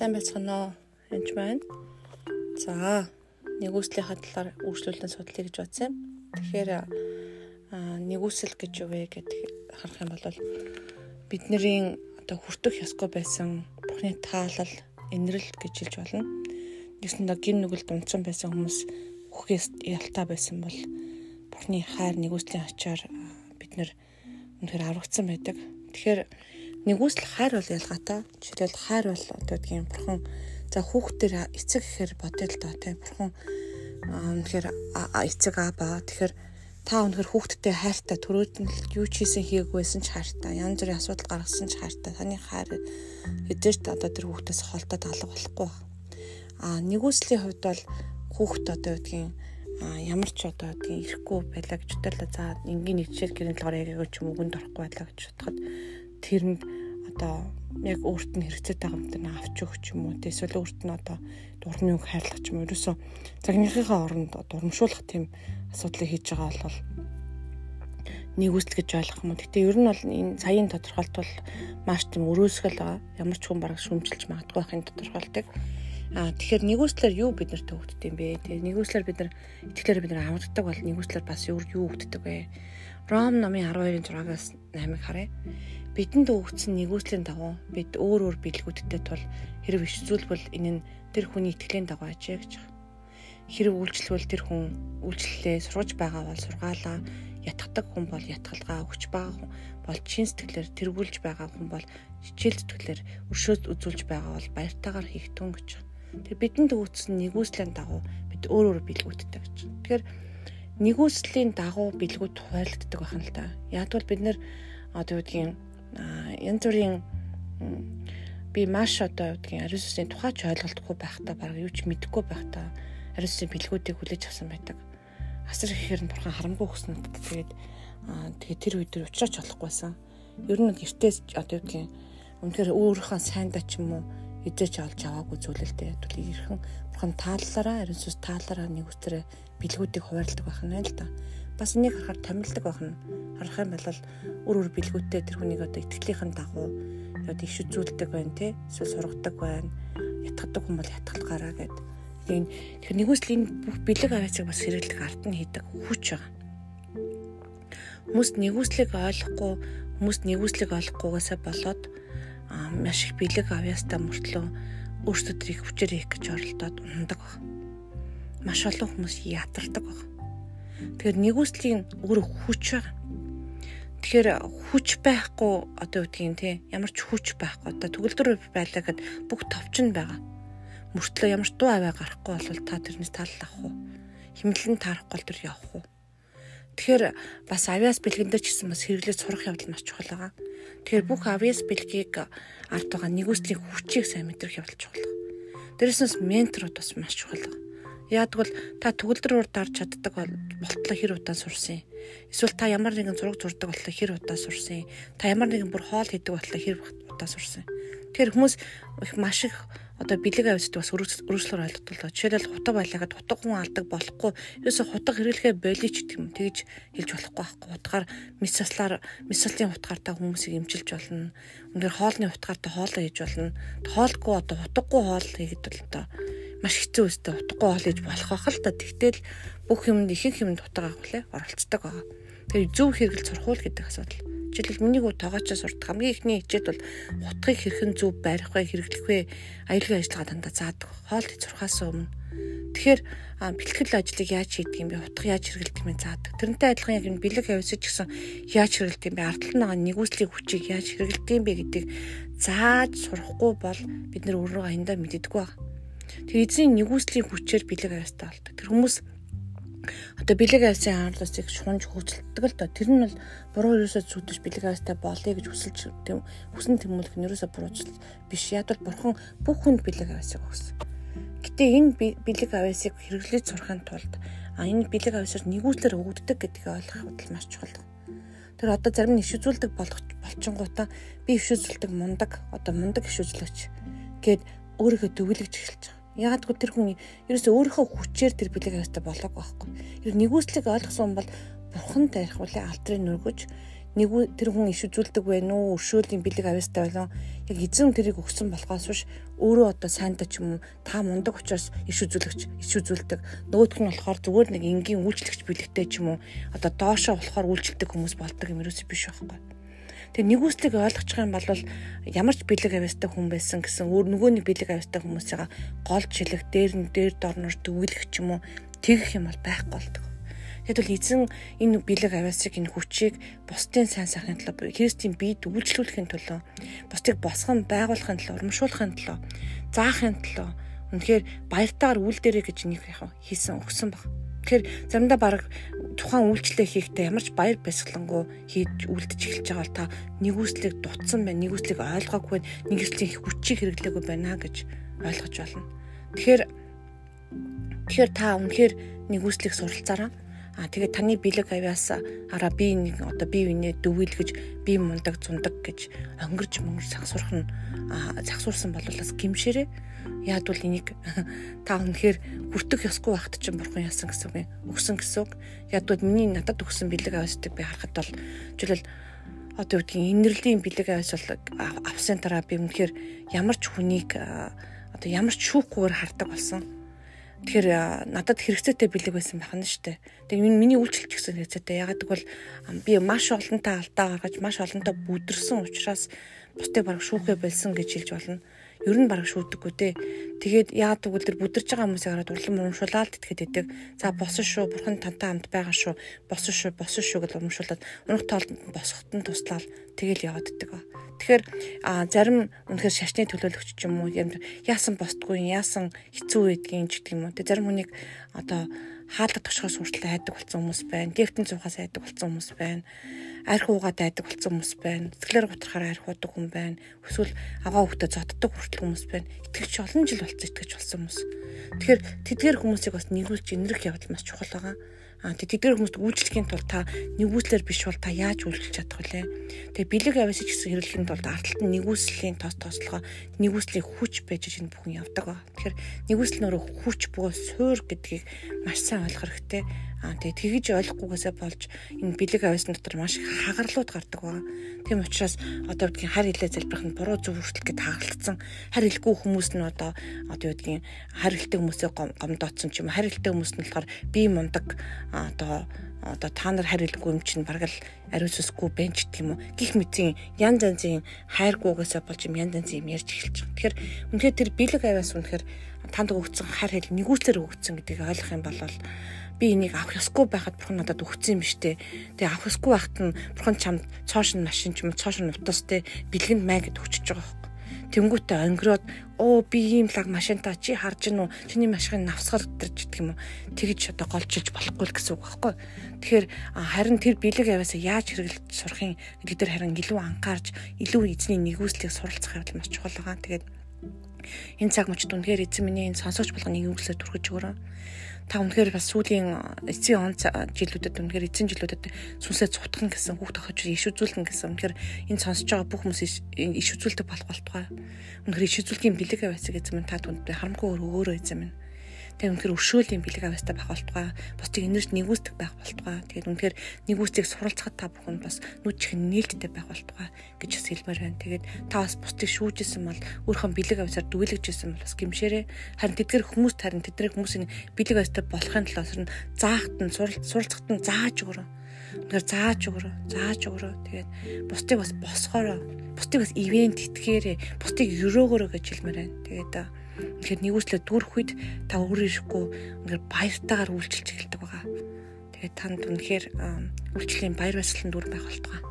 сайн байцгаана уу? Энд байна. За, нэгүслийнхаа талаар үргэлжлүүлэн судлаа гэж бодсон юм. Тэгэхээр нэгүсэл гэж юу вэ гэдэг харах юм бол бидний одоо хүртэх ёсгүй байсан Бурхны таалал, инрэл гэж хэлж болно. Нэгсэндээ гин нүгэл дунцсан байсан хүмүүс үхгээс ялтаа байсан бол Бурхны хайр нэгүслийн ачаар бид нэр үнэхээр аврагдсан байдаг. Тэгэхээр нэгүсэл хайр бол ялгаатай. Жишээлбэл хайр бол одоо гэдгийг бурхан. За хүүхдээр эцэг гэхээр бодъё л доо тийм бурхан. Үнэхээр эцэг аба. Тэгэхээр та үнэхээр хүүхдтэй хайртай төрөөд нь юу ч хийсэн хийгүйсэн ч хайртай. Янз бүрийн асуудал гаргасан ч хайртай. Таны хайр хэдэж одоо тэр хүүхдээс холдоод алга болохгүй а нэгүслийн хувьд бол хүүхд одоо гэдгийг ямар ч одоо гэдгийг ирэхгүй байлаа гэж бодлоо за энгийн нэг жишээл гэрэн толгоор яг ч юм өгөнд орохгүй байлаа гэж бодоход тэрэнд одоо яг өөрт нь хэрэгцээ тагамд нь авч өгч юм уу эсвэл өөрт нь одоо дурмын үг хайрлах юм ерөөсөө цагныхаа оронд дурамшуулах тийм асуудлыг хийж байгаа бол нэгүсэл гэж ойлгох юм. Гэтэ ер нь бол энэ саяын тодорхойлт бол маш тийм өрөөсгөл байгаа. Ямар ч хүн бараг шүмжилж магадгүй байхын тодорхойлтыг. Аа тэгэхээр нэгүслэр юу бид нарт өгддөг юм бэ? Тэгээ нэгүслэр бид нар итгэлээр бид нар аврагддаг бол нэгүслэр бас юу юу өгддөг вэ? Ром номын 12-ын 6-аас 8-ыг харъя бидэнд өгөгдсөн нэгүслийн дагуу бид өөр өөр бэлгүүдтэй тул хэрэг ишзүүлбэл энэ нь тэр хүний итгэлийн дагуу ажээ гэж байна. Хэрэг үйлчлвэл тэр хүн үйлчлэлээ сургаж байгаа бол сургаалаа, ятгадаг хүн бол ятгалгаа, өгч байгаа хүн бол чин сэтгэлээр тэргүүлж байгаа хүн бол хичээл зүтгэлээр өршөөд үзүүлж байгаа бол баяртайгаар хийх тун гэж байна. Тэр бидэнд өгөгдсөн нэгүслийн дагуу бид өөр өөр бэлгүүдтэй гэж байна. Тэгэхээр нэгүслийн дагуу бэлгүүд хуваарлагддаг байна л да. Яг бол бид нэр одоо юу гэдгийг янз бүрийн би маш одоо гэдгийг ариун сүнсний тухайч ойлголтгүй байхдаа баг юу ч мэдэхгүй байхдаа ариун сүнсний бэлгүүдийг хүлээж авсан байдаг. Асар ихээр нь бурхан харамгүй өгсөн надад тэгээд тэгээд тэр үед уучраач болохгүйсэн. Ер нь гэртээс одоо юу гэдгийг үнэхээр өөрийнхөө сайндаа ч юм уу эзэж олж аваагүй зүйлэлтэй. Түлхий ирхэн бурхан тааллаараа ариун сүнс тааллаараа нэг үсрээ бэлгүүдийг хуваарлдаг байх нь л да бас энийг харахаар томилдог байна. Харах юм бол үр үр бэлгүүтээ тэр хүнийг одоо итгэлийнхэн дагуу одоо иш үзүүлдэг байна те эсвэл сургадаг байна. Ятгадаг хүн бол ятгалгаараа гэд. Тэгээд тэр нэгүсэл энэ бүх бэлэг аваачиг бас хэрэглэх арт нь хийдэг хүч байгаа. Хүмүүст нэгүслийг ойлгохгүй хүмүүст нэгүслийг ойлгохгүйгээсээ болоод маш их бэлэг авьяастай мөртлөө өөрсдөө тэрийг хүчээр хийх гэж оролдоод ундаг баг. Маш олон хүмүүс ядардаг баг Тэгэхээр нэгүслийн өөр хүч байгаа. Тэгэхээр хүч байхгүй одоо үгдгийн тий ямар ч хүч байхгүй одоо төгөлдөр байлаа гэд бүх товчн байгаа. Мөртлөө ямар ч дуу аваа гарахгүй бол та тэрнээс тал авах уу? Химнэлэн таарахгүй бол тэр явах уу? Тэгэхээр бас авиас бэлгэндээ ч гэсэн бас хэрэглээ сурах явдал маш чухал байгаа. Тэгэхээр бүх авиас бэлгийг ард байгаа нэгүслийн хүчийг сайн мэдрэх явдал чухал. Дээрээс нь менторууд бас маш чухал. Яагтвэл та төгөлдрөөр дарж чаддаг бол болтлоо хэр удаа сурсан юм. Эсвэл та ямар нэгэн зураг зурдаг болтлоо хэр удаа сурсан юм. Та ямар нэгэн бүр хоол хийдэг болтлоо хэр удаа сурсан юм. Тэгэхээр хүмүүс их маш их одоо бэлэг авьяастай бас өрөөслөөр ойлгодог. Жишээлбэл хутаг байлаагаад хутаг хүн алдаг болохгүй. Ерөөсө хутаг хэрэглэхээ болич гэдэг юм. Тэгж хэлж болохгүй байхгүй. Хутгаар мис заслаар мис заслын хутгаар та хүмүүсийг эмчилж болно. Үнээр хоолны хутгаар та хоолоо хийж болно. Хоолгүй одоо хутаггүй хоол хийгээд бол одоо маш хэцүү өстэй утгагүй хоол хийж болох байх л та. Тэгтэл бүх юмд ихэнх юмд утга агуулаа оролцдог байгаа. Тэгээ зөв хэрэгэл сурхуул гэдэг асуудал. Жишээлбэл миний хүү тоогоочоо сурдаг хамгийн ихний хичээл бол утгыг хэрхэн зөв барих вэ, хэрэглэх вэ, аюулгүй ажиллагаа дандаа заадаг. Хоол хийж сурахаас өмнө. Тэгэхээр бэлтгэл ажлыг яаж хийдэг юм бэ? Утга яаж хэрэглэдэг юм бэ заадаг. Тэрнтэй адилхан яг энэ бэлэг авьяасч гэсэн яаж хэрэглэдэг юм бэ? Ардтал нь байгаа нэгүслийн хүчийг яаж хэрэглэдэг юм бэ гэдэг зааж сурахгүй бол бид нөр өөрөө аяндаа мэддэггүй байна. Тэр эзний нэгүслийн хүчээр бэлэг авьяастай болдог. Тэр хүмүүс одоо бэлэг авьяасын хаалцыг шунж хөвцөлдөг л доо. Тэр нь бол буруу ерөөсөө зүтгэж бэлэг авьяастай болъё гэж хүсэлж тийм хүсэн тэмүүлэх нь ерөөсөө буруучл биш. Яг бол бурхан бүх хүнд бэлэг авьяасыг өгсөн. Гэтэ энэ бэлэг авьяасыг хэрэглэж сурахын тулд а энэ бэлэг авьяасаар нэгүслэр өгөгддөг гэдгийг ойлгох бол маш чухал. Тэр одоо зарим нь иш үзүүлдэг болох болчингуудаа би иш үзүүлдэг мундаг одоо мундаг иш үзлэгч гээд өөрийгөө төвлөгж эхэлж. Ягаад гэвэл тэр хүн ерөөсөө өөрийнхөө хүчээр тэр бэлэг авьяастай болоог байхгүй. Ер нэгүслийг ойлгосон бол бурхан тарих үлээ алтрыг нүргэж нэг тэр хүн иш үзүүлдэг байх уу, өршөөлийн бэлэг авьяастай байлаа. Яг эзэн тэрийг өгсөн болохоос биш өөрөө одоо сайнта ч юм уу та мундаг учраас иш үзүүлэгч иш үзүүлдэг. Нөгөөх нь болохоор зүгээр нэг энгийн үйлчлэгч бэлэгтэй ч юм уу одоо доошоо болохоор үйлчлдэг хүмүүс болдог юм ерөөсөй биш байхгүй. Тэгээ нэгүслийг ойлгочих юм бол ямар ч бэлэг авьяастай хүн байсан гэсэн өөр нөгөө нэг бэлэг авьяастай хүмүүсийг голж шилэх, дээр нь дээр дорнор дөвөлөх ч юм уу тэгэх юм бол байхгүй болдог. Тэгэд бол эзэн энэ бэлэг авьяасыг энэ хүчийг бусдын сайн сайхны төлөө Христийн бие дүүлжлүүлэхин төлөө бусдыг босгон байгуулахын төлөө урамшуулахын төлөө заахын төлөө үнэхээр баяртайгаар үйл дээрэ гэж нэг хийсэн өгсөн баг. Тэгэхээр заримдаа баг тухайн үйлчлээ хийхдээ ямар ч баяр баясгалангүй хийж үлдэж эхэлж байгаа бол та нэгүслийг дутсан байна, нэгүслийг ойлгоогүй, нэгүслийн хүчийг хэрэглээгүй байна гэж ойлгож байна. Тэгэхээр тэгэхээр та үнэхээр нэгүслийг суралцаараа А тэгээд таны бэлэг авяас араа би нэг одоо бие биенээ дөвөл гэж би мундаг зундаг гэж өнгөрч мөнгөж сагсуурах нь сагсуурсан бол бас гимшээрээ яадвал энийг та үнэхээр хүртэх ёсгүй байхад чинь бурхан яасан гэсэн үг өгсөн гэсэн үг яадвал миний надад өгсөн бэлэг авяасыг би харахад бол жишээл одоо юу гэдгийг инэрлийн бэлэг авяас бол авсан дараа би үнэхээр ямар ч хүнийг одоо ямар ч шүүхгүйгээр хардаг болсон Тэгэхээр надад хэрэгцээтэй бэлэг байсан байх нь шүү дээ. Тэгээ миний үйлчлэлч гэсэн хэрэгцээтэй. Ягаад гэвэл би маш олонтой алдаа гаргаж, маш олонтой бүдэрсэн учраас бусдыг бараг шүүхэ болсон гэж хэлж болно ер нь бараг шүүдэггүй те. Тэгээд яагаад гэвэл тэр бүдэрж байгаа хүмүүсийг хараад урлан урамшуулаад итгэхэд идэг. За босон шүү, бурхан тантай хамт байгаа шүү. Босон шүү, босон шүү гэж урамшуулад унах тоолд босоход нь туслаад тэгэл яваад идэг. Тэгэхээр а зарим үнэхээр шашны төлөөлөгч ч юм уу яасан босдгүй, яасан хэцүү байдгийн ч гэдэг юм уу. Тэг зарим хүнийг одоо хаалга тушхаас хүртэл айдаг болсон хүмүүс байна. Дэвтэн цугаас айдаг болсон хүмүүс байна. Арх уугаад айдаг болсон хүмүүс байна. Сэтгэлээр готрохоор арх уудаг хүн байна. Эсвэл аваа хөвгтө зодддаг хүртэл хүмүүс байна. Итгэж олон жил болсон итгэж болсон хүмүүс. Тэгэхээр тэдгээр хүмүүсийг бас нэгүүлж инрэх явдал маш чухал байгаа. Аа тэдгээр хүмүүст үйлчлэхийн тулд та нэгүслэр биш бол та яаж үйлчлэж чадах вүлээ? Тэгээ бэлэг авьяас гэсэн хэрэглэхийн тулд ардталт нь нэгүслийн тос тослогоо нэгүслийн хүч байж энэ бүхэн явдаг. Тэгэхээр нэгүсэл нөрөө хүч бөгөөд суур гэдгийг маш сайн ойлгох хэрэгтэй. Аа тэгээ тэгж ойлгохгүйгээсээ болж энэ бэлэг авьяасны дотор маш их хагарлууд гардаг ба. Тийм учраас одоо гэдгийг хар хилээ залбирах нь буруу зөв хүртэл гэд хагалцсан. Хар хэлгүй хүмүүс нь одоо одоо гэдгийг хар хэлтэй хүмүүсээ гомдоцсон ч юм хар хэлтэй хүмүүс нь болохоор би мундаг одоо одоо та нар харилгүй юм чинь бараг л ариусгүй бэнч гэх юм уу гих мэтийн ян занзын хайргуугаасаа болж юм ян занзын юм ярьж эхэлж байгаа. Тэгэхээр үнэхээр тэр бэлэг аваас үнэхээр танд өгсөн хайр хэл нэгүслэр өгсөн гэдгийг ойлгох юм бол би энийг авах ёсгүй байхад бурхан надад өгсөн юм штэ. Тэгээ авах ёсгүй байхад нь бурхан чамд цоошин машин ч юм цоошин утас те бэлгэнд май гэд өчөж байгаа. Тэнгүүтээ өнгөрөөд оо би ийм лаг машинтаа чи харж гинүү чиний машин навсгал өдөрч гэх юм уу тэгж одоо голчилж болохгүй л гэсэн үг байхгүй. Тэгэхээр харин тэр бэлэг яваасаа яаж хэрэглэж сурахын гэдэг дээр харин илүү анхаарч илүү эзний нэгүслийг суралцах явдал маш чухал байгаа. Тэгээд энэ цаг мөчд үнэхээр эзэн миний энэ сонсогч болгоныг юу гэсээр түргэж өгөрөө та үнэхээр бас сүүлийн эцсийн он жилүүдэд үнэхээр эцсийн жилүүдэд сүнсээ цутган гэсэн хүүхд тохиож иш үзүүлэн гэсэн. Үнэхээр энэ сонсож байгаа бүх хүмүүс иш үзүүлдэг болох болтугай. Үнэхээр иш үзүүлгийн бэлэг аваасыг эзэм та түнд харамгүй өөрөө эзэм нь Тэгээ үнэхээр өршөөлийн бэлэг авьяастай байх болтугай. Бусдыг энерги нэгүсдэг байх болтугай. Тэгээд үнэхээр нэгүсдгийг суралцахад та бүхэн бас нүд чихэн нээлттэй байх болтугай гэж бас хэлмээр байна. Тэгээд та бас бусдыг шүүжсэн бол өөрхөн бэлэг авьяасаар дүгэлэгжсэн бол бас гимшээрээ харин тэдгэр хүмүүс харин тэдний хүмүүсийн бэлэг авьяастай болохын тулд заахт нь суралцахт нь зааж өгөрөө үнээр зааж өгөрөө зааж өгөрөө тэгээд бусдыг бас босгоороо бусдыг бас ивент итгэхээрээ бусдыг өрөөгөрөө гэж хэлмээр байна тэгээд Тэгэхээр нэгүслээ дүүрэх үед та өөрөө ирэхгүй үнээр баяртайгаар үйлчилж эхэлдэг байгаа. Тэгээд танд үнэхээр үйлчлэлийн баяр баясгалан дүр байх болтугай.